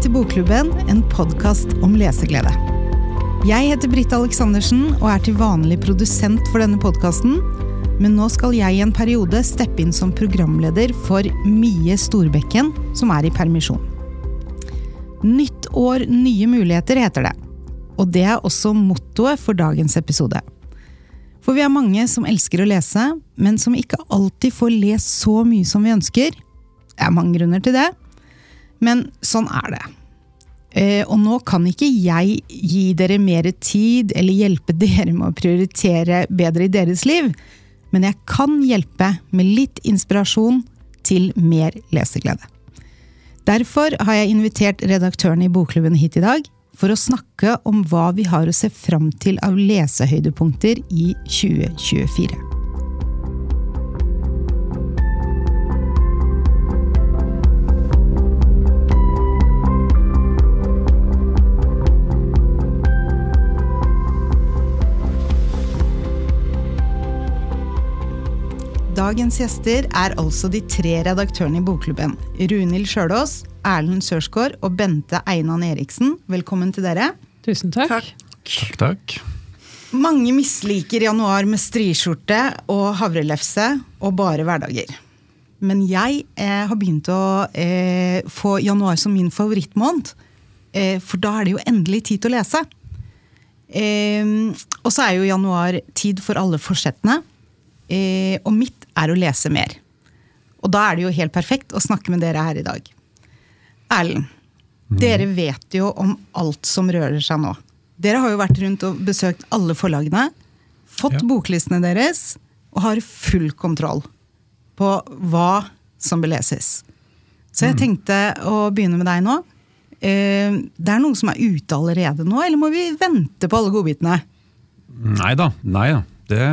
Velkommen til Bokklubben, en podkast om leseglede. Jeg heter Britt Aleksandersen og er til vanlig produsent for denne podkasten. Men nå skal jeg i en periode steppe inn som programleder for Mie Storbekken, som er i permisjon. Nytt år, nye muligheter, heter det. Og det er også mottoet for dagens episode. For vi er mange som elsker å lese, men som ikke alltid får lest så mye som vi ønsker. Det er mange grunner til det, men sånn er det. Eh, og nå kan ikke jeg gi dere mer tid eller hjelpe dere med å prioritere bedre i deres liv, men jeg kan hjelpe med litt inspirasjon til mer leseglede. Derfor har jeg invitert redaktøren i Bokklubben hit i dag for å snakke om hva vi har å se fram til av lesehøydepunkter i 2024. Dagens gjester er altså de tre redaktørene i Bokklubben. Runhild Sjølås, Erlend Sørsgaard og Bente Einan Eriksen. Velkommen til dere. Tusen takk. Takk, takk. Mange misliker januar med striskjorte og havrelefse og bare hverdager. Men jeg eh, har begynt å eh, få januar som min favorittmåned. Eh, for da er det jo endelig tid til å lese. Eh, og så er jo januar tid for alle forsettene. Eh, og mitt er å lese mer. Og da er det jo helt perfekt å snakke med dere her i dag. Erlend, mm. dere vet jo om alt som rører seg nå. Dere har jo vært rundt og besøkt alle forlagene, fått ja. boklistene deres og har full kontroll på hva som beleses. Så jeg tenkte å begynne med deg nå. Eh, det er noen som er ute allerede nå, eller må vi vente på alle godbitene? Nei da. Nei da. Det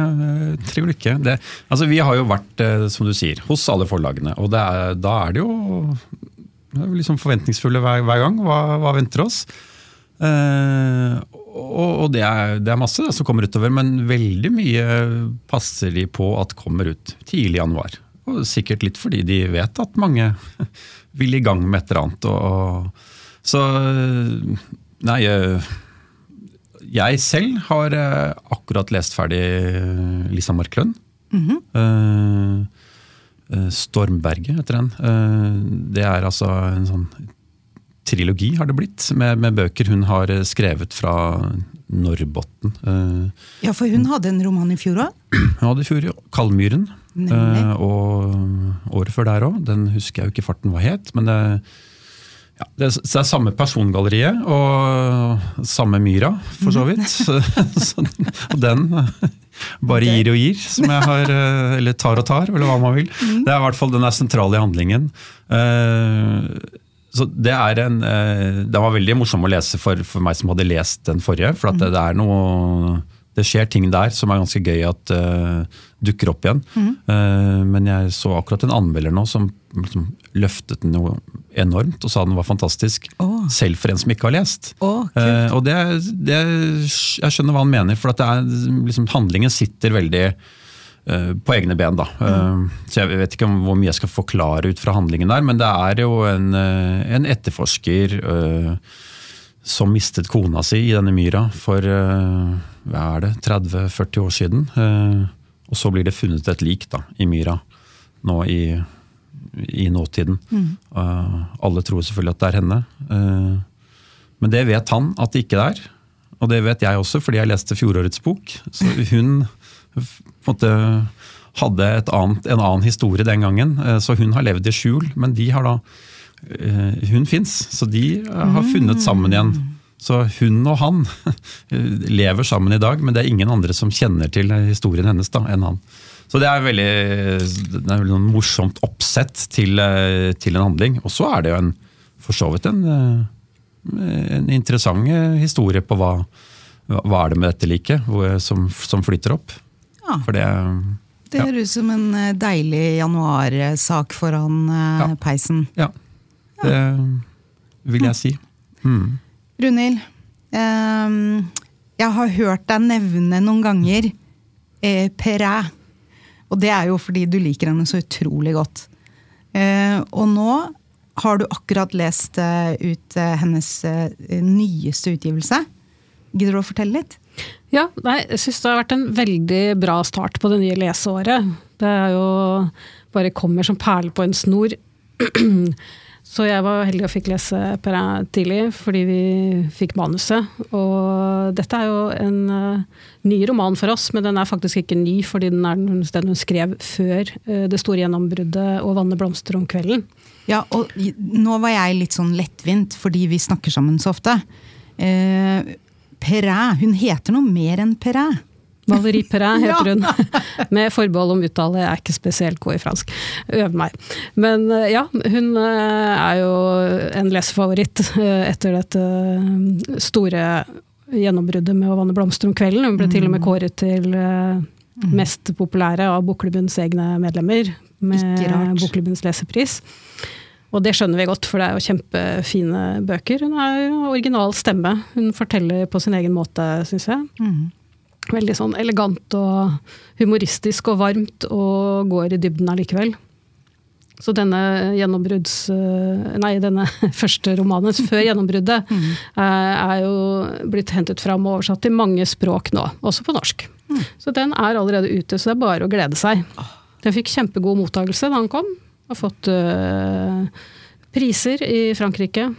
tror trenger du ikke. Det, altså, vi har jo vært, eh, som du sier, hos alle forlagene. Og er, da er det jo liksom forventningsfulle hver, hver gang. Hva, hva, venter oss? Eh, og, og det, er, det, er, masse det, som kommer utover, men veldig mye passer de på at kommer ut tidlig i januar. Og sikkert litt fordi de vet at mange vil i gang med et eller annet. Og, og, så Nei jeg selv har uh, akkurat lest ferdig uh, Lisa Marklund. Mm -hmm. Stormberget heter den. det er altså en sånn trilogi, har det blitt, med, med bøker hun har skrevet fra Norrbotten. ja, for hun hadde en roman i fjor òg? Hun hadde i fjor, jo. 'Kaldmyren'. og året før der òg. Den husker jeg jo ikke farten hva het. men det ja, det, er samme persongalleriet og samme myra, for så vidt. Så, så, og den bare gir og gir, som jeg har eh, Eller tar og tar, eller hva man vil. Mm. Det er i hvert fall den er sentral i handlingen. Eh, så det er en eh, Det var veldig morsomt å lese for, for meg som hadde lest den forrige. For at det, det er noe det skjer ting der som er ganske gøy at uh, dukker opp igjen. Mm. Uh, men jeg så akkurat en anmelder nå som, som liksom løftet den noe enormt og sa den var fantastisk. Oh. Selv for en som ikke har lest. Oh, eh, og det, det, Jeg skjønner hva han mener, for er, liksom, handlingen sitter veldig på egne ben. da. Mm. Så Jeg vet ikke hvor mye jeg skal forklare ut fra handlingen der, men det er jo en, en etterforsker som mistet kona si i denne myra for hva er det, 30-40 år siden. Eh, og så blir det funnet et lik da, i myra nå i, i nåtiden. Mm. Uh, alle tror selvfølgelig at det er henne. Uh, men det vet han at det ikke er. Og det vet jeg også, fordi jeg leste fjorårets bok. Så hun måte, hadde annet, en annen historie den gangen, uh, så hun har levd i skjul. Men de har da Hun fins, så de har funnet sammen igjen. Så hun og han lever sammen i dag, men det er ingen andre som kjenner til historien hennes da, enn han. Så det er veldig, det er veldig noen morsomt oppsett til, eh, til, en handling. Og så er det jo en, for så vidt en, eh, en interessant historie på hva, hva er det med dette liket som, som, flytter opp. Ja. For det, det høres ut som en eh, deilig januarsak foran ja. peisen. Ja, det vil jeg si. Mm. Runhild, eh, jeg har hørt deg nevne noen ganger eh, Perret. Og det er jo fordi du liker henne så utrolig godt. Eh, og nå har du akkurat lest uh, ut uh, hennes nyeste utgivelse. Gidder du å fortelle litt? Ja, nei, jeg syns det har vært en veldig bra start på det nye leseåret. Det er jo bare kommer som perle på en snor. Så jeg var heldig og fikk lese Perrin tidlig, fordi vi fikk manuset. Og dette er jo en uh, ny roman for oss, men den er faktisk ikke ny, fordi den er den hun skrev før uh, det store gjennombruddet og 'Vanne blomster om kvelden'. Ja, og nå var jeg litt sånn lettvint, fordi vi snakker sammen så ofte. Uh, Perrin, hun heter noe mer enn Perrin. Valérie Perrin heter hun. Med forbehold om uttale, jeg er ikke spesielt god i fransk. Øv meg. Men eh, ja, hun eh, er jo en lesefavoritt eh, etter dette store gjennombruddet med å vanne blomster om kvelden. Hun ble til og med mm. kåret til mest populære av Bokklubbens egne medlemmer. Med Bokklubbens lesepris. Og det skjønner vi godt, for det er jo kjempefine bøker. Hun har original stemme. Hun forteller på sin egen måte, syns jeg. Mm veldig sånn elegant og humoristisk og varmt, og går i dybden allikevel. Så denne. Eh, nei, denne første romanen før gjennombruddet mm. Eh, er jo blitt hentet fram og oversatt til mange språk nå, også på norsk. Mm. Så den er allerede ute, så det er bare å glede seg. Den fikk kjempegod mottakelse da den kom. Har fått uh, priser i Frankrike.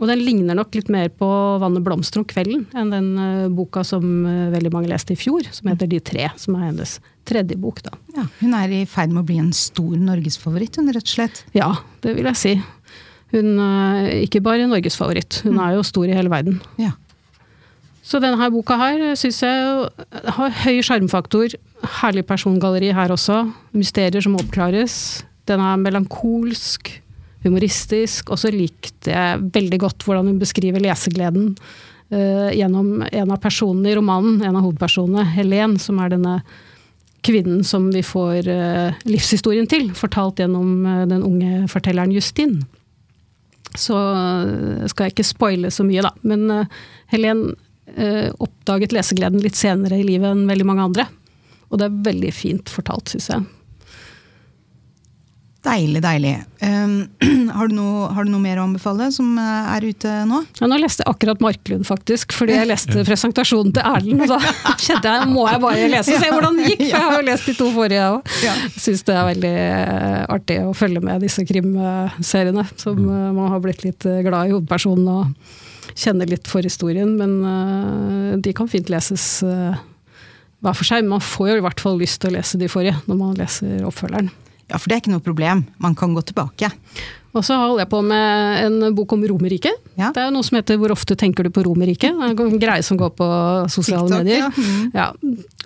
Og den ligner nok litt mer på 'Vannet blomster om kvelden' enn den uh, boka som uh, veldig mange leste i fjor, som heter 'De tre', som er hennes tredje bok. da. Ja, hun er i ferd med å bli en stor norgesfavoritt, hun rett og slett? Ja, det vil jeg si. Hun er uh, ikke bare norgesfavoritt, hun mm. er jo stor i hele verden. Ja. Så denne her boka her syns jeg har høy sjarmfaktor. Herlig persongalleri her også. Mysterier som oppklares. Den er melankolsk humoristisk. Og så likte jeg veldig godt hvordan hun beskriver lesegleden uh, gjennom en av personene i romanen, en av hovedpersonene, Helen, som er denne kvinnen som vi får uh, livshistorien til, fortalt gjennom uh, den unge fortelleren Justin. Så skal jeg ikke spoile så mye, da. Men Helen oppdaget lesegleden litt senere i livet enn veldig mange andre. Og det er veldig fint fortalt, syns jeg. Deilig, deilig. Um, har, du noe, har, du noe, mer å anbefale som eh, er ute nå? Ja, nå leste jeg akkurat Marklund, faktisk. Fordi jeg leste presentasjonen til Erlend. Og da kjente jeg må jeg bare lese og se hvordan det gikk, for jeg har jo lest de to forrige òg. Ja. Syns det er veldig eh, artig å følge med disse krimseriene. Som mm. eh, man har blitt litt glad i hovedpersonen og kjenner litt for historien. Men de kan fint leses hver for seg. Men man får jo i hvert fall lyst til å lese de forrige når man leser oppfølgeren. Ja, for det er ikke noe problem. Man kan gå tilbake. Og så holder jeg på med en bok om Romerriket. Ja. Det er noe som heter 'Hvor ofte tenker du på Romerriket?' En greie som går på sosiale TikTok, medier. Ja. Mm. ja.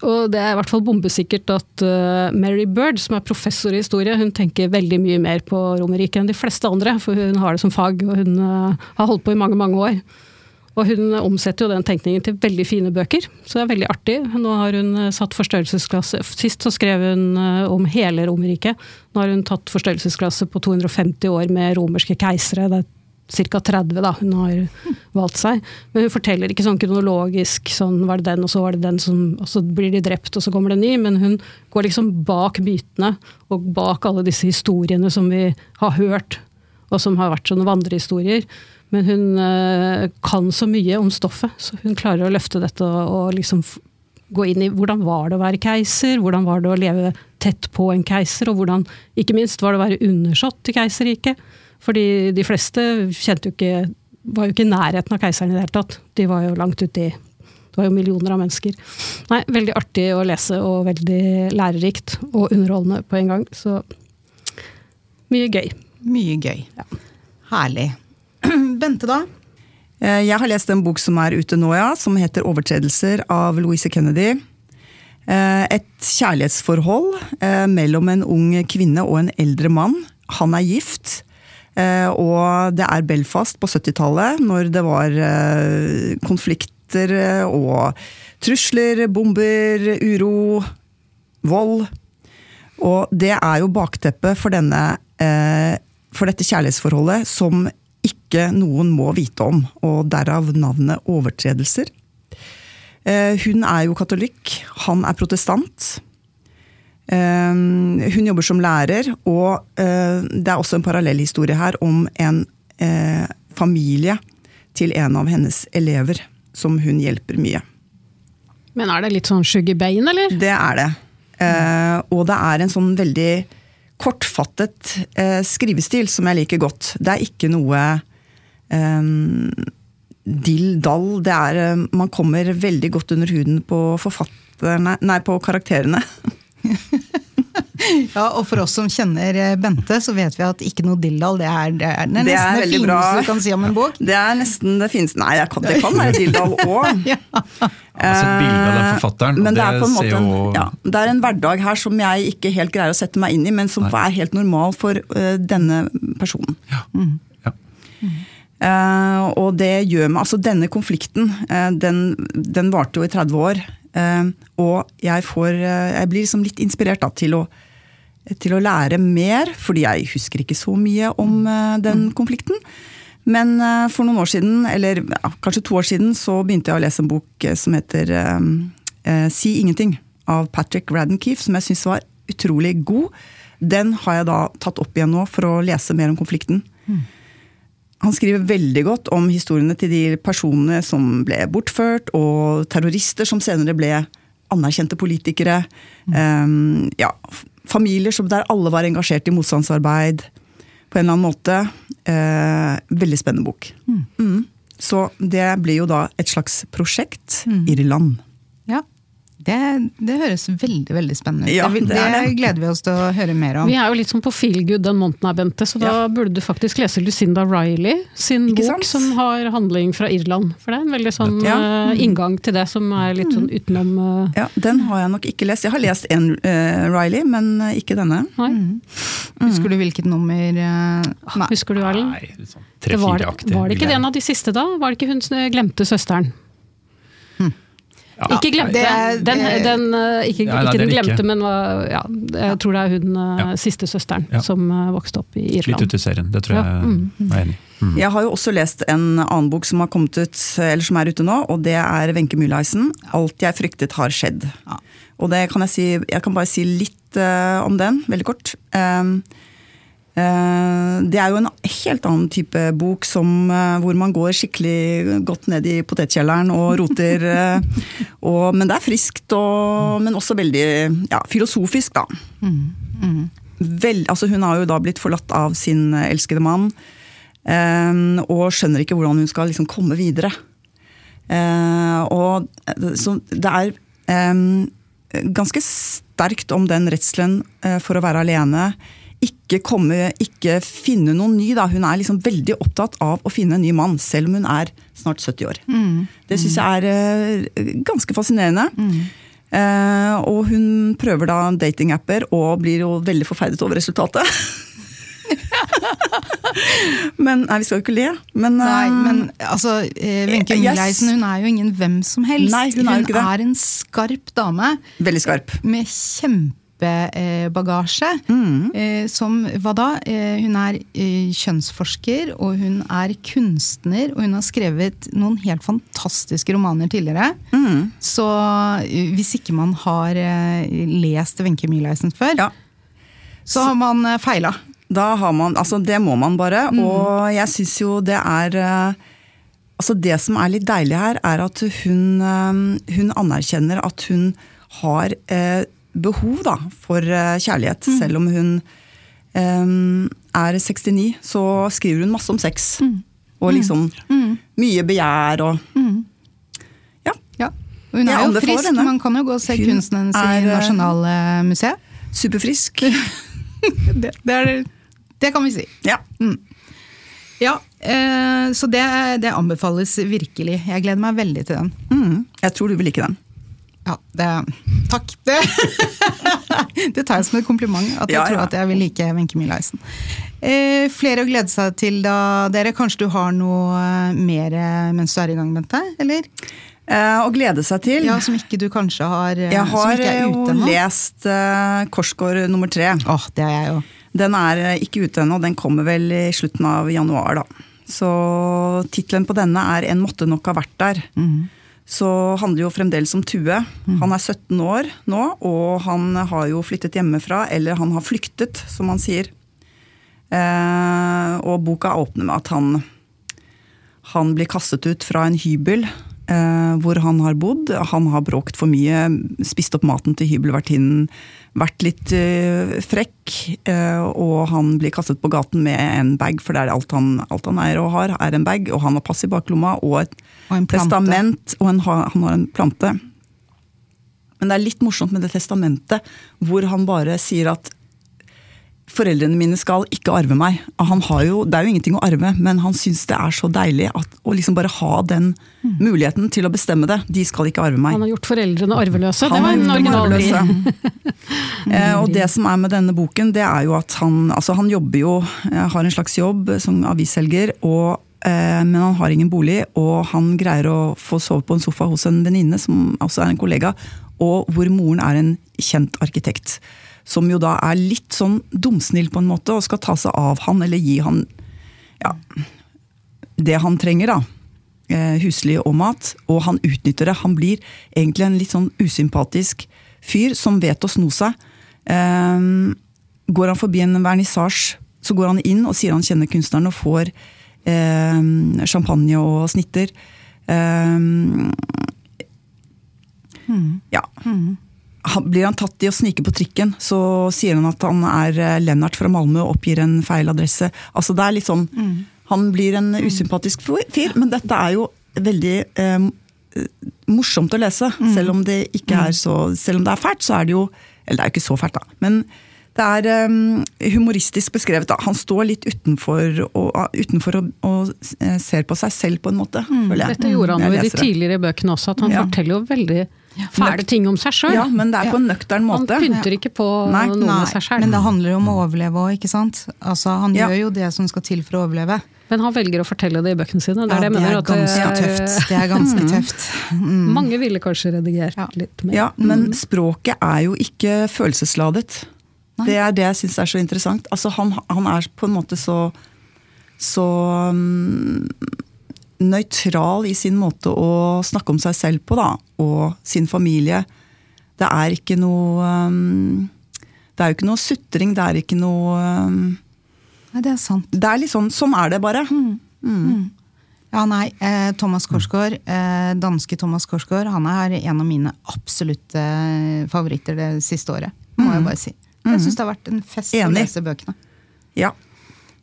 Og det er i hvert fall bombesikkert at uh, Mary Bird, som er professor i historie, hun tenker veldig mye mer på Romerriket enn de fleste andre, for hun har det som fag, og hun uh, har holdt på i mange, mange år. Og hun omsetter jo den tenkningen til veldig fine bøker, så det er veldig artig. Nå har hun eh, satt forstørrelsesklasse Sist så skrev hun eh, om hele Romerriket. Nå har hun tatt forstørrelsesklasse på 250 år med romerske keisere. Det er ca. 30 da hun har valgt seg. Men hun forteller ikke sånn kronologisk sånn var det den, og så var det den som Og så blir de drept, og så kommer det ny. Men hun går liksom bak mytene, og bak alle disse historiene som vi har hørt, og som har vært sånne vandrehistorier. Men hun uh, kan så mye om stoffet, så hun klarer å løfte dette og, og liksom gå inn i hvordan var det å være keiser, hvordan var det å leve tett på en keiser, og hvordan ikke minst var det å være undersått til keiserriket. Fordi de fleste kjente jo ikke var jo ikke i nærheten av keiseren i det hele tatt. De var jo langt uti Det var jo millioner av mennesker. Nei, veldig artig å lese og veldig lærerikt og underholdende på en gang. Så mye gøy. Mye gøy. Ja. Herlig. Bente, da? Eh, jeg har lest en bok som er ute nå, ja, som heter 'Overtredelser' av Louise Kennedy. Eh, et kjærlighetsforhold eh, mellom en ung kvinne og en eldre mann. Han er gift. Og det er Belfast på 70-tallet, når det var konflikter og trusler, bomber, uro, vold. Og det er jo bakteppet for, denne, for dette kjærlighetsforholdet som ikke noen må vite om, og derav navnet overtredelser. Eh, hun er jo katolikk, han er protestant. Um, hun jobber som lærer, og uh, det er også en parallellhistorie her om en familie til en av hennes elever, som hun hjelper mye. Men er det litt sånn Sugar bein, eller? Det er det. Og det er en sånn veldig kortfattet skrivestil som jeg liker godt. Det er ikke noe eh, dill dall. Det er Man kommer veldig godt under huden på forfatterne Nei, på karakterene. ja, og for oss som kjenner eh, Bente, så vet vi at ikke noe dilldall, det er det, er, nesten det nesten det fineste bra. du kan si om en bok. Det er nesten det fineste Nei, det kan, det kan være dilldall òg. ja. Altså et bilde av den forfatteren. Men det er, på en måte en, ja, det er en hverdag her som jeg ikke helt greier å sette meg inn i, men som Nei. er helt normal for uh, denne personen. Ja. Mm. ja. Uh, og det gjør meg Altså, denne konflikten, uh, den, den varte jo i 30 år. Og jeg, får, jeg blir liksom litt inspirert da, til, å, til, å, lære mer, fordi jeg husker ikke så mye om eh, den mm. konflikten. Men eh, for noen år siden, eller ja, kanskje to år siden, så begynte jeg å lese en bok som heter Si ingenting, av Patrick Raddenkeefe, som jeg syns var utrolig god. Den har jeg da tatt opp igjen nå for å lese mer om konflikten. Mm. Han skriver veldig godt om historiene til de personene som ble bortført, og terrorister som senere ble anerkjente politikere. Mm. Um, ja, familier der alle var engasjert i motstandsarbeid på en eller annen måte. Eh, veldig spennende bok. Mm. Mm. Så det blir jo da et slags prosjekt. Mm. Irland. Det, det, høres veldig veldig spennende ut. Ja, det, det, det, gleder vi oss til å høre mer om. Vi er jo litt sånn på feel good den måneden her, Bente, så ja. da burde du faktisk lese Lucinda Riley sin Ikke bok sant? som har handling fra Irland. For det er en veldig sånn ja. uh, inngang til det som er litt sånn utenom uh... Ja, Den har jeg nok ikke lest. Jeg har lest en uh, Riley, men ikke denne. Mm. Husker du hvilket nummer Nei. Husker du, Erlend? Sånn. Var, var, det ikke den en av de siste da? Var det ikke hun som glemte søsteren? Ja, ikke glemte, det, den, den, ikke, ja, ikke den glemte, ikke. men ja, jeg tror det er hun eh, ja. siste søsteren som eh, vokste opp i Irland. Litt ut i serien, det tror jeg mm. er enig i. Mm. Jeg har jo også lest en annen bok som har kommet ut, eller som er ute nå, og det er Wenche Mühleisen. 'Alt jeg fryktet har skjedd'. Og det kan jeg si, jeg kan bare si litt uh, om den, veldig kort. Um, Eh, det er jo en helt annen type bok som, eh, hvor man går skikkelig godt ned i potetkjelleren og roter. Eh, og, men det er friskt, og, men også veldig ja, filosofisk, da. Mm, mm. Vel, altså hun har jo da blitt forlatt av sin elskede mann, og skjønner ikke hvordan hun skal liksom komme videre. og så det er ganske sterkt om den redselen for å være alene ikke, komme, ikke finne noen ny. Da. Hun er liksom veldig opptatt av å finne en ny mann, selv om hun er snart 70 år. Mm. Det syns jeg er uh, ganske fascinerende. Mm. Uh, og hun prøver da datingapper og blir jo veldig forferdet over resultatet. men Nei, vi skal jo ikke le. Men, nei, eh, men altså, Wenche Mühleisen hun er jo ingen hvem som helst. Nei, hun, er, hun er, en skarp dame. Veldig skarp. Med kjempe kjempebagasje. Mm. Eh, som hva da? Eh, hun er eh, kjønnsforsker, og hun er kunstner, og hun har skrevet noen helt fantastiske romaner tidligere. Mm. Så hvis ikke man har lest Wenche Myhleisen før, ja. så har man feila. Da har man, altså Det må man bare. Mm. Og jeg syns jo det er Altså Det som er litt deilig her, er at hun, hun anerkjenner at hun har eh, behov da, for eh, kjærlighet. Mm. Selv om hun um, er 69, så skriver hun masse om sex. Mm. Og mm. liksom mm. mye begjær og mm. Ja. ja. Hun er jo frisk, denne. man kan jo gå og se hun kunsten hennes i eh, Nasjonalmuseet. Superfrisk. det, det, er, det, kan vi si. Ja. Ja, så det, det, anbefales virkelig. Jeg gleder meg veldig til den. Mm, jeg tror du vil like den. Ja, det, takk. Det, det, tar jeg som et kompliment, at jeg ja, tror at jeg vil like Wenche Myhleisen. Eh, flere å glede seg til da, dere. Kanskje du har noe eh, mer eh, mens du er i gang, Bente? Eller? Eh, å glede seg til? Ja, Som ikke du kanskje har eh, Jeg har jo lest eh, Korsgård nummer tre. Oh, det har jeg jo. Den er ikke ute ennå, den kommer vel i slutten av januar, da. Så tittelen på denne er 'En måtte nok ha vært der'. Mm. Så handler det jo fremdeles om Tue. Mm. Han er 17 år nå, og han har jo flyttet hjemmefra. Eller han har flyktet, som han sier. Eh, og boka åpner med at han, han blir kastet ut fra en hybel hvor han har bodd. Han har bråkt for mye, spist opp maten til hybelvertinnen, vært litt eh, frekk. Eh, og han blir kastet på gaten med en bag, for det er alt han, alt han eier og har, er en bag. Og han har pass i baklomma og et og testament, og en, han har en plante. Men det er litt morsomt med det testamentet, hvor han bare sier at foreldrene mine skal ikke arve meg. Jo, det er jo ingenting å arve, men han syns det er så deilig at, å liksom bare ha den mm. muligheten til å bestemme det. De skal ikke arve meg. Han har gjort foreldrene arveløse. Han det var en original eh, Og det som er med denne boken, det er jo at han, altså han jobber jo, eh, har en slags jobb som avisselger. og eh, men han har ingen bolig, og han greier å få sove på en sofa hos en venninne, som også er en kollega, og hvor moren er en kjent arkitekt som jo da er litt sånn dumsnill på en måte, og skal ta seg av han eller gi han ja, det han trenger, da. Huslig og mat. Og han utnytter det. Han blir egentlig en litt sånn usympatisk fyr som vet å sno seg. Eh, går han forbi en vernissasje, så går han inn og sier han kjenner kunstneren, og får eh, champagne og snitter. Mm. Ja. Blir han tatt i å snike på trikken, så sier han at han er eh, Lennart fra Malmö og oppgir en feil adresse. Altså det er litt sånn, mm. Han blir en usympatisk fyr, men dette er jo veldig eh, morsomt å lese. Mm. Selv om det ikke er mm. så, selv om det er fælt, så er det jo Eller det er jo ikke så fælt, da. men det er um, humoristisk beskrevet. Da. Han står litt utenfor og, utenfor og, og, eh, ser på seg selv, på en måte. Mm. Dette gjorde han jo i de tidligere bøkene også, at han ja. forteller jo veldig fæle ting om seg sjøl. Ja, men det er på en nøktern måte. Han pynter ikke på nei, noe nei, med seg sjøl. Men det handler jo om å overleve òg, ikke sant. Altså, han ja. gjør jo det som skal til for å overleve. Men han velger å fortelle det i bøkene sine. Det er, ja, det, det er ganske er, tøft. Det er ganske mm. tøft. Mm. Mange ville kanskje redigert ja. litt mer. Ja, men mm. språket er jo ikke følelsesladet. Nei. Det er det jeg syns er så interessant. Altså, han, han, er på en måte så så um, nøytral i sin måte å snakke om seg selv på, da, og sin familie. Det er ikke noe um, Det er jo ikke noe sutring, det er ikke noe um, Nei, det er sant. Det er litt sånn, sånn er det bare. Mm. Mm. Ja, nei. Eh, Thomas Korsgaard, eh, danske Thomas Korsgaard, han er en av mine absolutte favoritter det siste året. Må jeg mm. bare si. Jeg syns det har vært en fest Enig. å lese bøkene. Ja,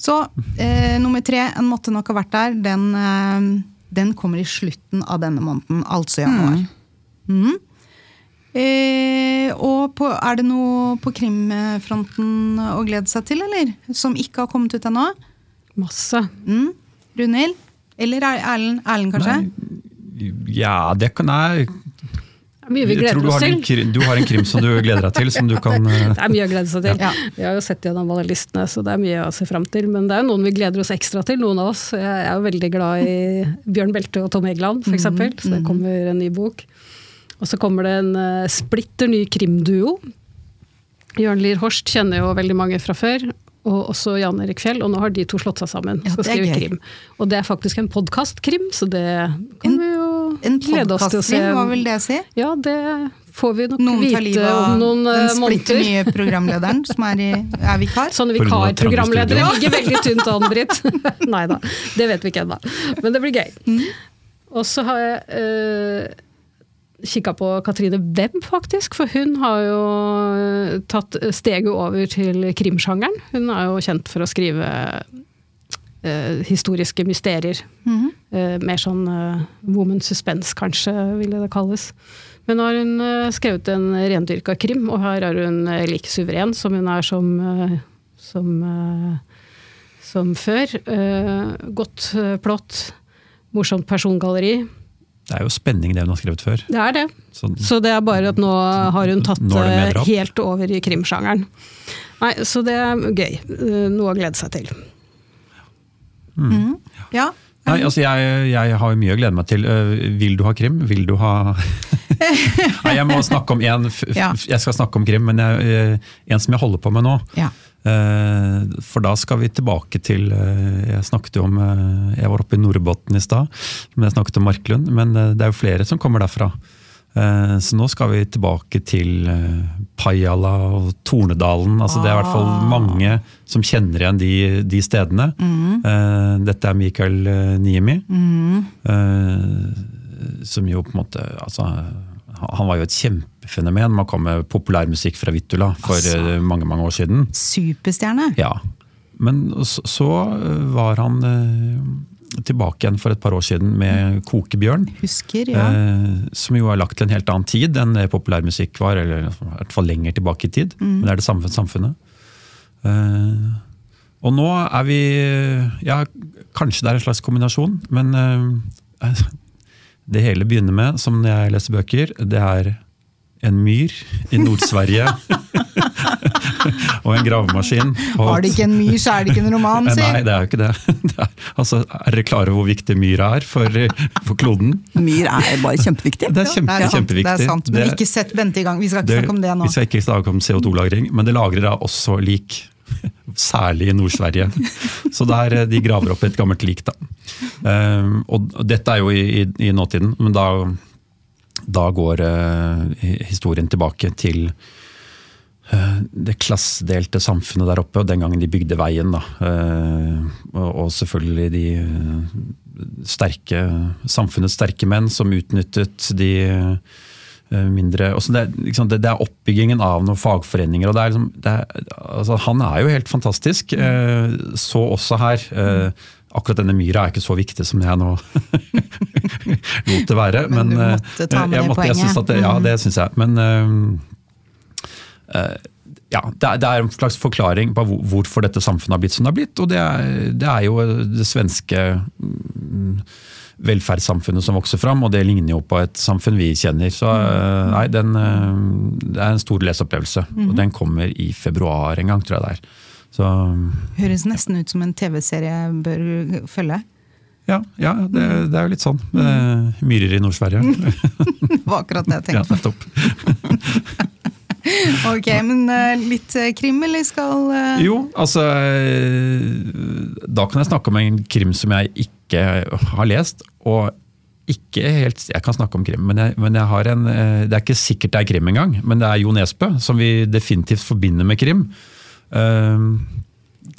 så eh, nummer tre, en måtte nok ha vært der, den, eh, den, kommer i slutten av denne måneden, altså januar. Mm. Mm. Eh, og på, er det noe på krimfronten å glede seg til, eller? Som ikke har kommet ut ennå? Masse. Mm. Runhild? Eller Erlend, Erlend kanskje? Nei, ja, det kan jeg mye vi gleder oss til. Krim, du har en krim som du gleder deg til? som du kan... Det er mye å glede seg til. Ja. Vi har jo sett gjennom alle listene, så det er mye å se fram til. Men det er jo noen vi gleder oss ekstra til, noen av oss. Jeg er jo veldig glad i Bjørn Belte og Tom Egeland, f.eks. Mm mm. Så det kommer en ny bok. Og så kommer det en uh, splitter ny krimduo. Jørn Lier Horst kjenner jo veldig mange fra før og også Jan Erik Fjell, og nå har de to slått seg sammen. Ja, skal skrive krim. Og det er faktisk en podkastkrim, så det kan vi jo en podkastfilm, hva vil det si? Ja, det får vi nok noen vite om noen måneder. Den splitter nye programlederen som er, i, er vikar? Sånne vikarprogramledere ligger veldig tynt an, Britt. Nei da, det vet vi ikke ennå. Men det blir gøy. Mm. Og så har jeg øh, kikka på Katrine Webb, faktisk. For hun har jo tatt steget over til krimsjangeren. Hun er jo kjent for å skrive uh, historiske mysterier. Mm -hmm. eh, mer sånn eh, woman suspense, kanskje, ville det kalles. Men nå har hun skrevet en rendyrka krim, og her er hun like suveren som hun er som, som, som før. godt plott, morsomt persongalleri. Det er jo spenning det hun har skrevet før. Det er det. Så, så det er bare at nå har hun tatt helt over i krimsjangeren. Nei, så det er gøy. Noe å glede seg til. Mm. Mm. Ja. Nei, altså jeg, jeg, har mye å glede meg til. Øh, vil du ha krim? Vil du ha Nei, jeg må snakke om en, Jeg skal snakke om krim, men jeg, øh, en som jeg holder på med nå. Ja. For da skal vi tilbake til Jeg snakket jo om Jeg var oppe i Nordbotten i stad, men jeg snakket om Marklund. Men det er jo flere som kommer derfra. Eh, så nå skal vi tilbake til eh, Pajala og Tornedalen. Altså, det er i hvert fall ah. mange som kjenner igjen de, de stedene. Mm. Dette er Mikael Niemi. Mm. Som jo på en måte altså, Han var jo et kjempefenomen. Man kom med populærmusikk fra Vittula for altså, mange mange år siden. Superstjerne! Ja. Men så, så var han tilbake igjen for et par år siden med Kokebjørn. Husker, ja. Eh, som jo er lagt til en helt annen tid enn populærmusikk var, eller i hvert fall lenger tilbake i tid. Mm. Men det er det samme samfunnet. Eh, og nå er vi Ja, kanskje det er en slags kombinasjon, men eh, det hele begynner med, som når jeg leser bøker, det er en myr i Nord-Sverige. og en gravemaskin. Og... Har det ikke en myr, så er det ikke en roman, si! Nei, det er jo ikke det. det er, altså, er dere klare over hvor viktig myr er for, for, kloden? Myr er bare kjempeviktig. Det er, kjempe, det er kjempeviktig. Det er sant, Men ikke sett Bente i gang. Vi skal ikke snakke om det nå. Vi skal ikke snakke om CO2-lagring, men det lagrer da også lik. Særlig i Nord-Sverige. Så der, de graver opp et gammelt lik. da. Um, og dette er jo i, i, i nåtiden, men da da går uh, historien tilbake til uh, det klassedelte samfunnet der oppe, og den gangen de bygde veien. Da. Uh, og, selvfølgelig de sterke, samfunnets sterke menn som utnyttet de mindre det liksom, det, det, er oppbyggingen av noen fagforeninger. og er, liksom, er, altså, Han er jo helt fantastisk. Så også her akkurat denne myra er ikke så viktig som jeg nå lot det være. Men, men eh, måtte ta med det poenget. Det, ja, det syns jeg. Men uh, ja, det er, en slags forklaring på hvorfor dette samfunnet har blitt som det har blitt. Og det er, det er jo det svenske mm, velferdssamfunnet som vokser fram, og det ligner jo på et samfunn vi kjenner. Så nei, den, det er en stor leseopplevelse. Mm -hmm. Og den kommer i februar en gang, tror jeg det er. Så, Høres nesten ut som en TV-serie jeg bør følge. Ja, ja det, det, er jo litt sånn. Myrer i Nord-Sverige. det var akkurat det jeg tenkte Ja, nettopp. ok, men uh, litt uh, krim, eller skal uh... Jo, altså Da kan jeg snakke om en krim som jeg ikke har lest. Og ikke helt Jeg kan snakke om krim, men jeg, men jeg har en Det er ikke sikkert det er krim engang, men det er Jo Nesbø, som vi definitivt forbinder med krim. Ehm,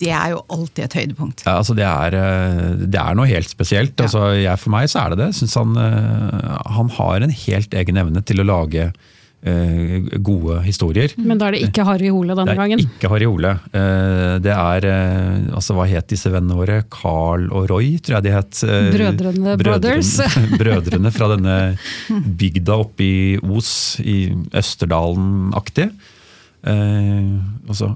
det er jo alltid et høydepunkt. Ja, altså det, er, eh, det er noe helt spesielt. Ja. Altså jeg, for meg så er det det. Synes han, eh, han har en helt egen evne til å lage uh, gode historier. Men da er det ikke Harry Hole denne gangen? Det er ikke Harry Hole. Uh, det er uh, altså Hva het disse vennene våre? Carl og Roy, tror jeg de het. Brødrene Brothers. Brødrene fra denne bygda oppe i Os, i Østerdalen-aktig. altså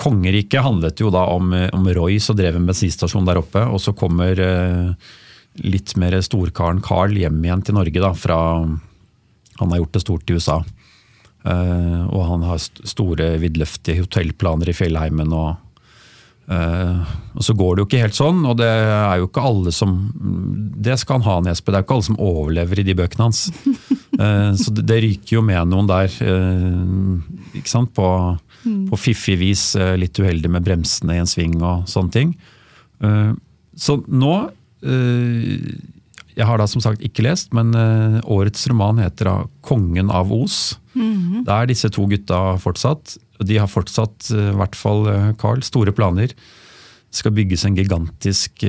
Kongeriket handlet jo da om, om Roy som drev en bensinstasjon der oppe. Og så kommer eh, litt mer storkaren Carl hjem igjen til Norge da, fra Han har gjort det stort i USA. Eh, og han har store, vidløftige hotellplaner i fjellheimen. og Uh, og Så går det jo ikke helt sånn, og det er jo ikke alle som Det skal han ha, Nesbø. Det er jo ikke alle som overlever i de bøkene hans. Uh, så det, det, ryker jo med noen der. Uh, ikke sant, på Mm. På fiffig vis eh, litt uheldig med bremsene i en sving og sånne ting. Eh, så nå eh, Jeg har da som sagt ikke lest, men årets roman heter da 'Kongen av Os'. Mm. Det er disse to gutta fortsatt. De har fortsatt, i hvert fall Carl, store planer. Det skal bygges en gigantisk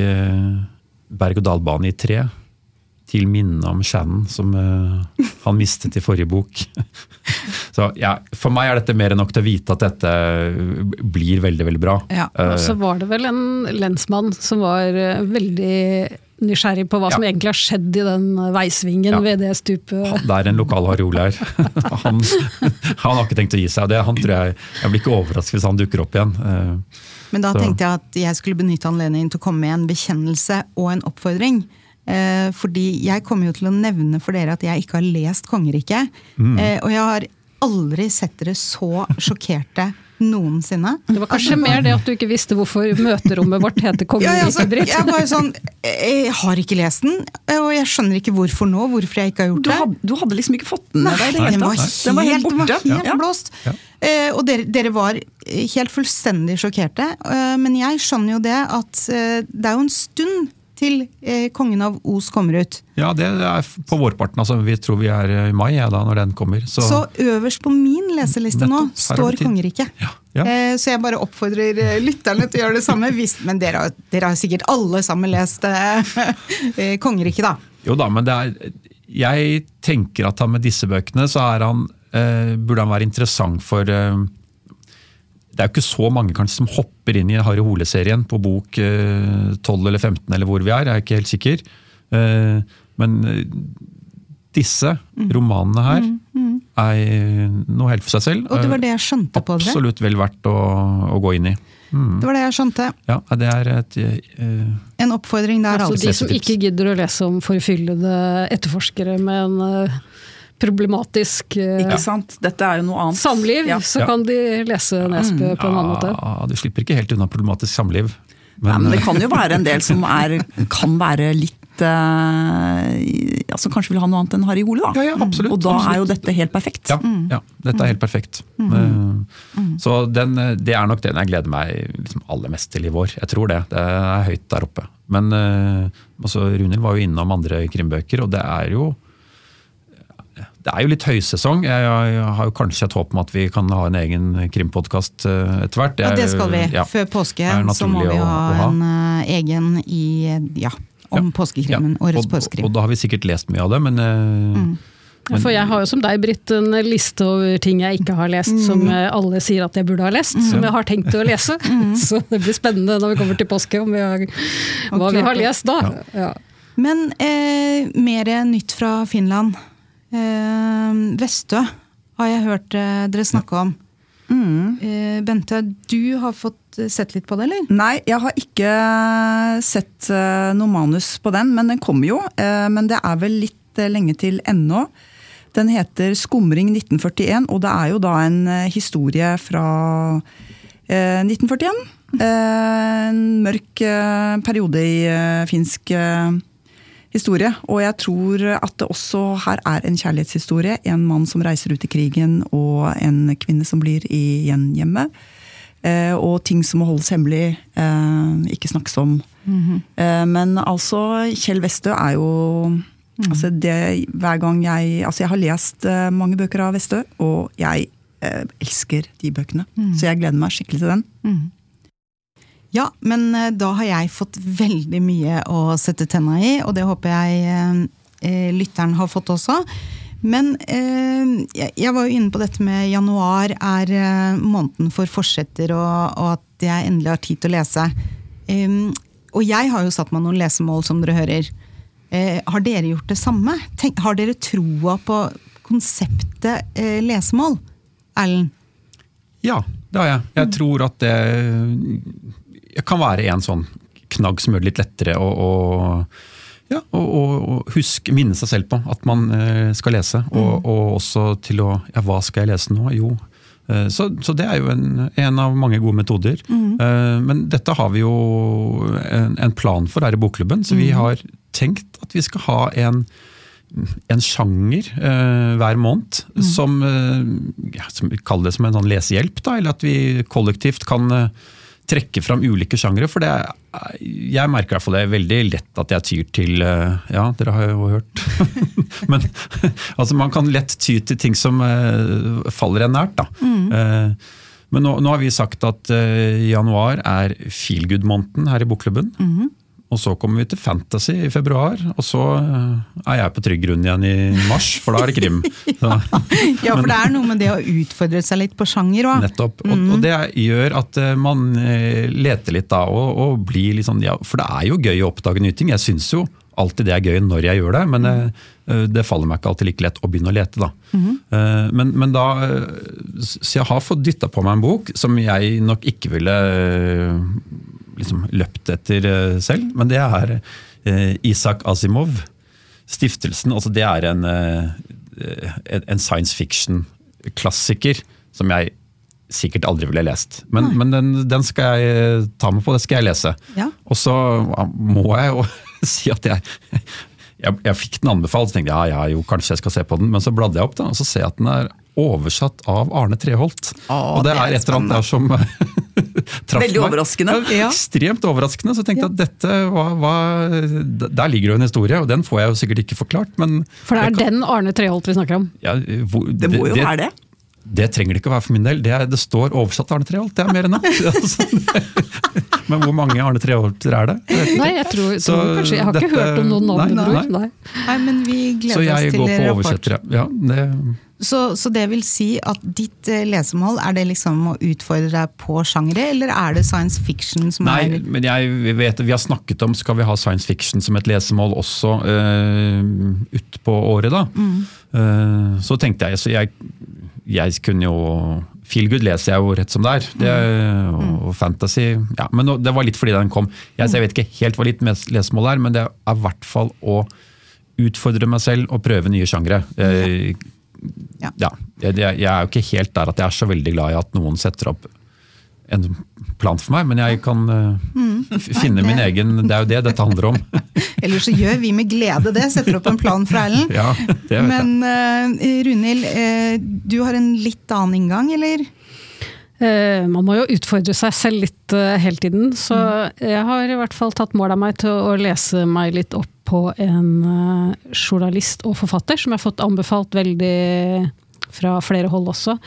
berg-og-dal-bane i tre til minne om Shannon, som uh, han mistet i forrige bok. så ja, For meg er dette mer enn nok til å vite at dette blir veldig veldig bra. Ja, Og så var det vel en lensmann som var uh, veldig nysgjerrig på hva ja. som egentlig har skjedd i den veisvingen ja. ved det stupet. Det er en lokal hariol her. Han, han, har ikke tenkt å gi seg. Det, han tror jeg, jeg blir ikke overrasket hvis han dukker opp igjen. Uh, Men da så. tenkte jeg at jeg skulle benytte anledningen til å komme med en bekjennelse og en oppfordring. Eh, fordi jeg kommer jo til å nevne for dere at jeg ikke har lest Kongeriket. Mm. Eh, og jeg har aldri sett dere så sjokkerte noensinne. Det var kanskje mer det at du ikke visste hvorfor møterommet vårt heter Kongeriket ja, altså, jeg, sånn, jeg har ikke lest den, og jeg skjønner ikke hvorfor nå. Hvorfor jeg ikke har gjort det. Du hadde, du hadde liksom ikke fått den med deg? Den var helt, den var helt borte. Var helt ja. blåst. Ja. Eh, og dere, dere, var helt fullstendig sjokkerte. Eh, men jeg skjønner jo det at eh, det er jo en stund til eh, Kongen av Os kommer ut. Ja, det er på vårparten. altså Vi tror vi er i mai ja, da, når den kommer. Så, så øverst på min leseliste nå står kongeriket. Ja, ja. eh, så jeg bare oppfordrer eh, lytterne til å gjøre det samme. Hvis, men dere har, dere har, sikkert alle sammen lest eh, Kongeriket, da. Jo da, men det er Jeg tenker at han med disse bøkene så er han, eh, burde han være interessant for eh, det er jo ikke så mange kanskje som hopper inn i Harry Hole-serien på bok 12 eh, eller 15 eller hvor vi er, jeg er ikke helt sikker. Eh, men eh, disse mm. romanene her mm, mm. er noe helt for seg selv. Og det var det jeg skjønte på dere? Absolutt vel verdt å, å gå inn i. Mm. Det var det jeg skjønte. Ja, det er et, uh, En oppfordring der, altså. De som ikke gidder å lese om forfyllede etterforskere med en uh, problematisk eh, Ikke sant? Dette er jo noe annet. samliv, ja. så kan de lese Nesbø på en annen måte. Ja, Du slipper ikke helt unna problematisk samliv. Men, Nei, men det kan jo være en del som er, kan være litt uh, altså Kanskje vil ha noe annet enn Harry Hole, da. Ja, ja, absolutt, og da absolutt. er jo dette helt perfekt. Ja, ja dette er helt perfekt. Mm. Uh, så den, det er nok den jeg gleder meg liksom aller mest til i vår. Jeg tror det. Det er høyt der oppe. Men uh, altså, Runhild var jo innom andre krimbøker, og det er jo det er jo litt høysesong. Jeg, har jo kanskje et håp om at vi kan ha en egen krimpodkast eh, etter hvert. Ja, det skal vi. Ja, Før påske så må vi ha, ha. en uh, egen i ja, om ja, påskekrimmen. Årets påskekrim. Og, og, da har vi sikkert lest mye av det, men uh, mm. Men, for jeg har jo som deg, Britt, en liste over ting jeg ikke har lest, mm. som alle sier at jeg burde ha lest, mm. som jeg har tenkt å lese. Mm. Så det blir spennende når vi kommer til påske, om vi har, hva vi har lest da. Ja. Men eh, mer nytt fra Finland. Eh, Vestø har jeg hørt eh, dere snakke om. Mm. Eh, Bente, du har fått sett litt på det, eller? Nei, jeg har ikke sett noe manus på den, men den kommer jo. Men det er vel litt lenge til ennå. Den heter 'Skumring 1941', og det er jo da en historie fra 1941. En mørk periode i finsk historie. Og jeg tror at det også her er en kjærlighetshistorie. En mann som reiser ut i krigen, og en kvinne som blir igjen hjemme. Eh, og ting som må holdes hemmelig, eh, ikke snakkes om. Mm -hmm. men altså, Kjell Westø er jo mm. altså det, hver gang jeg Altså, jeg har lest mange bøker av Westø, og jeg elsker de bøkene. Mm. Så jeg gleder meg skikkelig til den. Ja, men eh, da har jeg fått veldig mye å sette tenna i, og det håper jeg eh, eh, lytteren har fått også. Men eh, jeg var jo inne på dette med januar er eh, måneden for forsetter, og, og, at jeg endelig har tid til å lese. Eh, og jeg har jo satt meg noen lesemål, som dere hører. har dere gjort det samme? Tenk, har dere troa på konseptet lesemål? Erlend? Ja, det har jeg. Jeg tror at det kan være en sånn knagg som gjør det litt lettere å, å ja, og, og, husk, minne seg selv på at man eh, skal lese. Og, mm. og, også til å Ja, hva skal jeg lese nå? Jo. Eh, så, så, det er jo en, en, av mange gode metoder. Mm. Eh, men dette har vi jo en, en, plan for her i Bokklubben, så vi mm. har tenkt at vi skal ha en, en sjanger hver måned mm. som, ja, som vi kaller det som en sånn lesehjelp. Da, eller at vi kollektivt kan trekke fram ulike sjangre. For det, jeg merker i hvert fall det er veldig lett at jeg tyr til eh, Ja, dere har jo hørt. Men altså, man kan lett ty til ting som uh, faller en nært. da. Mm. Uh, men nå, nå, har vi sagt at uh, januar er feelgood-måneden her i bokklubben. Mm. Og så kommer vi til Fantasy i februar, og så eh, er jeg på trygg grunn igjen i mars, for da er det krim. ja. ja, for det er noe med det å utfordre seg litt på sjanger òg. Nettopp. Og, mm. og, det gjør at eh, man eh, leter litt da, og, og blir litt sånn ja, For det er jo gøy å oppdage nye ting. Jeg syns jo alltid det er gøy når jeg gjør det, men det, det faller meg ikke alltid like lett å begynne å lete. da. Mm. Men, men, da Så jeg har fått dytta på meg en bok som jeg nok ikke ville liksom løpt etter eh, selv, men det er eh, Isak Asimov. Stiftelsen. altså Det er en, eh, en science fiction-klassiker som jeg sikkert aldri ville lest. Men, men den, den, skal jeg ta med på, det skal jeg lese. Ja. Og så må jeg jo si at jeg, jeg, jeg fikk den anbefalt, så tenkte jeg ja, ja, jo, kanskje jeg skal se på den. Men så bladde jeg opp, da, og så ser jeg at den er oversatt av Arne Treholt. Å, og det, det er er et eller annet der som traff meg. Veldig overraskende. Ja, ekstremt overraskende. Så tenkte jeg at dette var, var, Der ligger det jo en historie, og den får jeg jo sikkert ikke forklart. Men For det er kan, den Arne Treholt vi snakker om? Ja, hvor, Det må jo være det. Det trenger det ikke å være for min del. Det, er, det står oversatt Arne Treholt, det er mer enn nok. Altså, men hvor mange Arne Treholter er det? Jeg. Nei, jeg tror, Så tror kanskje, jeg har ikke hørt om noen Nei, navn. nei, Nei. Nei, men vi gleder oss til rapport. Så jeg går på oversettere. Ja, det, Så, så det vil si at ditt eh, lesemål, er det liksom å utfordre deg på sjangere, eller er det science fiction som Nei, er men jeg vet, vi har snakket om skal vi ha science fiction som et lesemål også uh, utpå året. da. Eh, så tenkte jeg, så jeg, jeg kunne jo Feel good leser jeg jo rett som det er. Det, og fantasy ja, Men det var litt fordi den kom. Jeg, jeg vet ikke helt hva litt lesemål er, men det er i hvert fall å utfordre meg selv og prøve nye sjangre. Eh, Ja. ja, jeg, jeg er jo ikke helt der at jeg er så veldig glad i at noen setter opp en plan for meg, men jeg kan eh, finne Nei, min egen Det er jo det dette handler om. Eller så gjør vi med glede det, setter opp en plan for Erlend. ja, det vet. Men uh, Runhild, uh, du har en litt annen inngang, eller? Uh, man må jo utfordre seg selv litt uh, hele tiden, så jeg har i hvert fall tatt mål av meg til å lese meg litt opp på en eh, journalist og forfatter som jeg har fått anbefalt veldig fra flere hold også.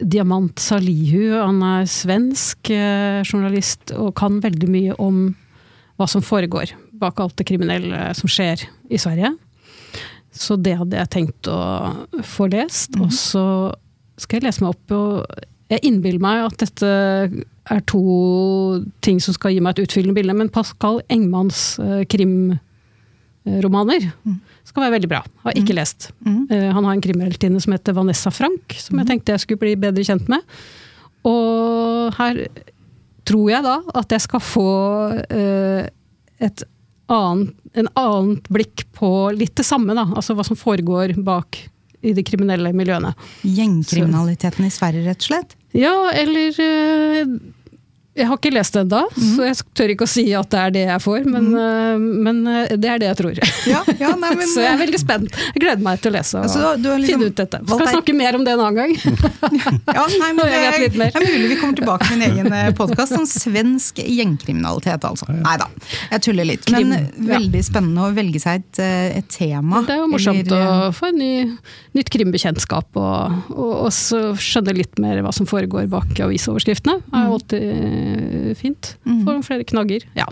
Diamant Salihu. Han er svensk eh, journalist og kan veldig mye om hva som foregår bak alt det kriminelle som skjer i Sverige. Så det hadde jeg tenkt å få lest. Og så skal jeg lese meg opp og Jeg innbiller meg at dette er to ting som skal gi meg et utfyllende bilde, men Pascal Engmans Mm. krimromaner skal være veldig bra. Har ikke lest. Mm. han har en krimheltinne som heter Vanessa Frank, som jeg tenkte jeg skulle bli bedre kjent med. Og her tror jeg da at jeg skal få eh, et annet, en annet blikk på litt det samme, da. Altså hva som foregår bak i de kriminelle miljøene. Gjengkriminaliteten i Sverige, rett og slett? Ja, eller eh, Jeg har ikke lest det ennå, så jeg tør ikke å si at det er det jeg får, men, eh, men eh, det er det jeg tror. Ja, ja nei, men, så jeg er veldig spent. Jeg gleder meg til å lese og Altså, du har liksom finne ut dette. Skal jeg snakke mer om det en annen gang? Ja, nei, men det jeg vet litt mer. er mulig vi kommer tilbake med en egen podkast om svensk gjengkriminalitet, altså. Nei da, jeg tuller litt. Men Krim, ja. veldig spennende å velge seg et, eh, et tema. Det er jo morsomt eller, eh, å få en ny, nytt krimbekjentskap, og, og også skjønne litt mer hva som foregår bak avisoverskriftene. Jeg har alltid fint. Får flere knagger. Ja.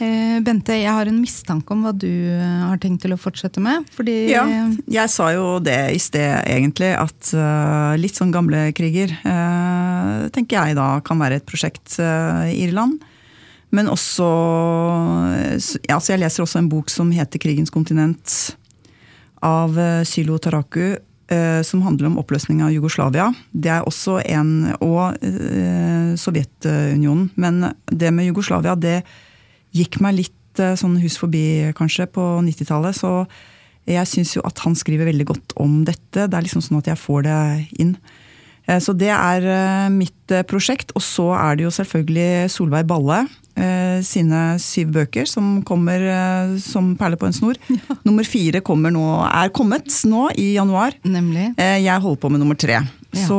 eh, Bente, jeg har en mistanke om hva du eh, har tenkt til å fortsette med. Fordi Ja, jeg sa jo det i sted, egentlig, at eh, litt sånn gamle kriger eh, tenker jeg da kan være et prosjekt eh, i Irland. Men også ja, Jeg leser også en bok som heter 'Krigens kontinent' av eh, Sylo Taraku. Eh, Som handler om oppløsning av Jugoslavia. Det er også en Og eh, Sovjetunionen. Men det med Jugoslavia, det gikk meg litt eh, sånn hus forbi, kanskje, på 90-tallet. Så jeg syns jo at han skriver veldig godt om dette. Det er liksom sånn at jeg får det inn. Så det er mitt prosjekt. Og så er det jo selvfølgelig Solveig Balle sine syv bøker som kommer eh, som perler på en snor. Nummer fire kommer nå, er kommet nå i januar. Nemlig. Eh, Jeg holder på med nummer tre. Ja. Så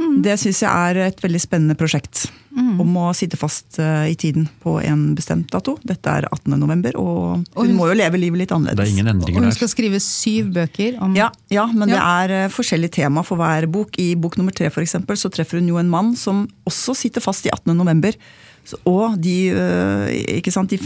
um, det syns jeg er et veldig spennende prosjekt. Om å sitte fast eh, i tiden på en bestemt dato. Dette er 18. november, og Og hun- hun må jo leve livet litt annerledes. Det er ingen Og der. hun der. skal skrive syv bøker om Ja, ja, men Ja. det er forskjellige forskjellig tema for hver bok. I bok nummer tre for eksempel, så treffer hun jo en mann som også sitter fast i 18. november. Så- Og de, eh, ikke sant, de,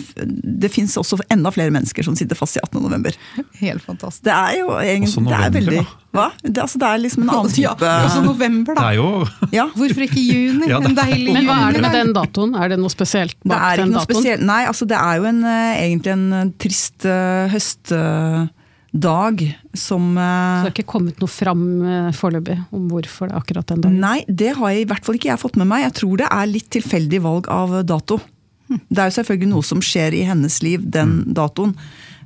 det fins også enda flere mennesker som sitter fast i 18. november. Helt fantastisk. Det er jo egentlig Også det er november, veldig, da. Hva? Det, altså, det er liksom en annen Ja, type også november, Det da. er jo ja, Hvorfor ikke juni? Ja, det- En deilig Men hva er det med den datoen? Er det noe spesielt Det bak er ikke den noe datoen? spesielt. Nei, altså det er jo en, eh, egentlig en eh, trist eh, høstdag som Så eh, det har ikke kommet noe fram eh, foreløpig om hvorfor det er akkurat den dagen? Nei, det har jeg i hvert fall ikke jeg fått med meg. Jeg tror det er litt tilfeldig valg av dato. Det er jo selvfølgelig noe som skjer i hennes liv den datoen.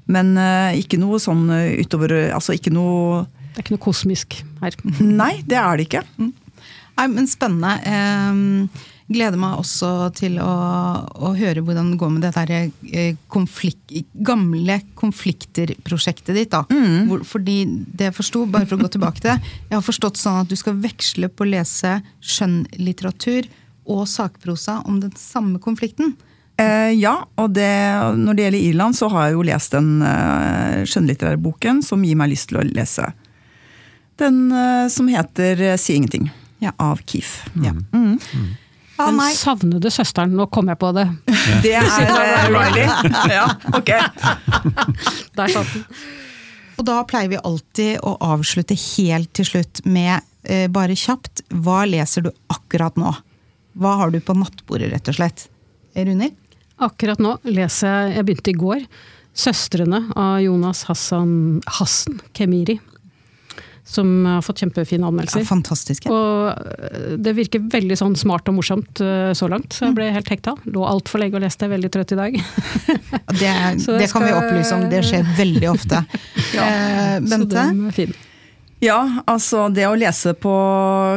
Men eh, ikke noe sånn eh, utover Altså ikke noe Det er ikke noe kosmisk her. Nei, det er det ikke. Nei, men spennende. Ehm, Gleder meg også til å, å høre hvordan det går med det der eh, konflikt, gamle konflikter-prosjektet ditt. da. Mm. Hvor, fordi det jeg forsto, bare for å gå tilbake til det, jeg har forstått sånn at du skal veksle på å lese skjønnlitteratur og sakprosa om den samme konflikten. Eh, ja, og det, når det gjelder Irland, så har jeg jo lest den eh, skjønnlitterære boken som gir meg lyst til å lese. Den eh, som heter eh, Si ingenting, ja. av Keef. Ja. Mm. Mm. Den savnede søsteren, nå kom jeg på det. Det er Riley. ja, ok. Der satt den. Og da pleier vi alltid å avslutte helt til slutt med, eh, bare kjapt, hva leser du akkurat nå? Hva har du på nattbordet, rett og slett? Runhild? Akkurat nå leser jeg Jeg begynte i går. 'Søstrene' av Jonas Hassan Hassen Kemiri. Som har fått kjempefine anmeldelser. Ja, fantastisk. Ja. Og eh, det virker veldig sånn smart og morsomt eh, så langt. Så jeg ble helt hekta. Lå altfor lenge og leste, veldig trøtt i dag. det, det kan vi opplyse om, det skjer veldig ofte. ja. eh, Bente? Så den er fin. Ja, altså det å lese på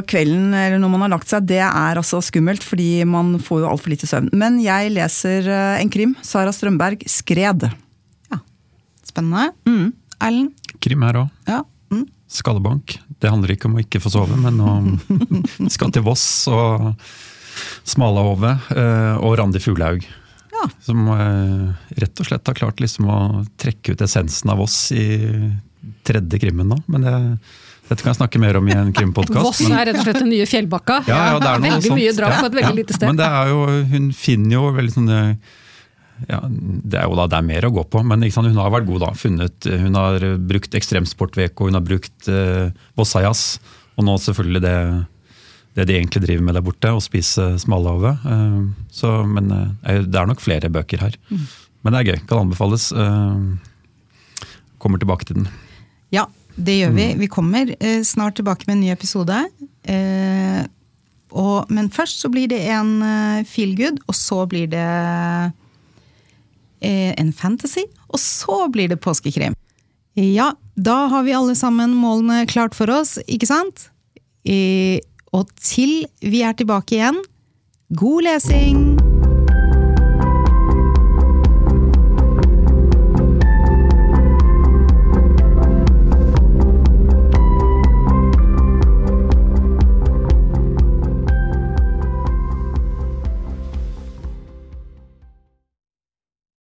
kvelden eller når man har lagt seg, det er altså skummelt. Fordi man får jo altfor lite søvn. Men jeg leser eh, en krim. Sara Strømberg, 'Skred'. Ja, Spennende. Mm. Erlend? Krim her òg. Ja. Skallebank. Det handler ikke om å ikke få sove, men om skal til Voss og Smalahove eh, og Randi Fuglaug. Ja. Som eh, rett og slett har klart liksom å trekke ut essensen av Voss i tredje krimmen nå. Men det, dette kan jeg snakke mer om i en krimpodkast. Voss er rett og slett den nye Fjellbakka. Ja, ja, er veldig sånt. mye drap på et veldig lite sted. Men det er jo, hun finner jo veldig sånne ja, Det er jo da det er mer å gå på, men sant, hun har vært god. da, funnet, Hun har brukt Ekstremsportveko, hun har brukt eh, Vossajazz, og nå selvfølgelig det, det de egentlig driver med der borte, å spise smalahove. Uh, men eh, det er nok flere bøker her. Mm. Men det er gøy. Kan anbefales. Eh, kommer tilbake til den. Ja, det gjør vi. Mm. Vi kommer eh, snart tilbake med en ny episode. Eh, og, men først så blir det en feelgood, og så blir det eh, en fantasy, og så blir det påskekrim. Ja, da har vi alle sammen målene klart for oss, ikke sant? Eh, og til vi er tilbake igjen, god lesing!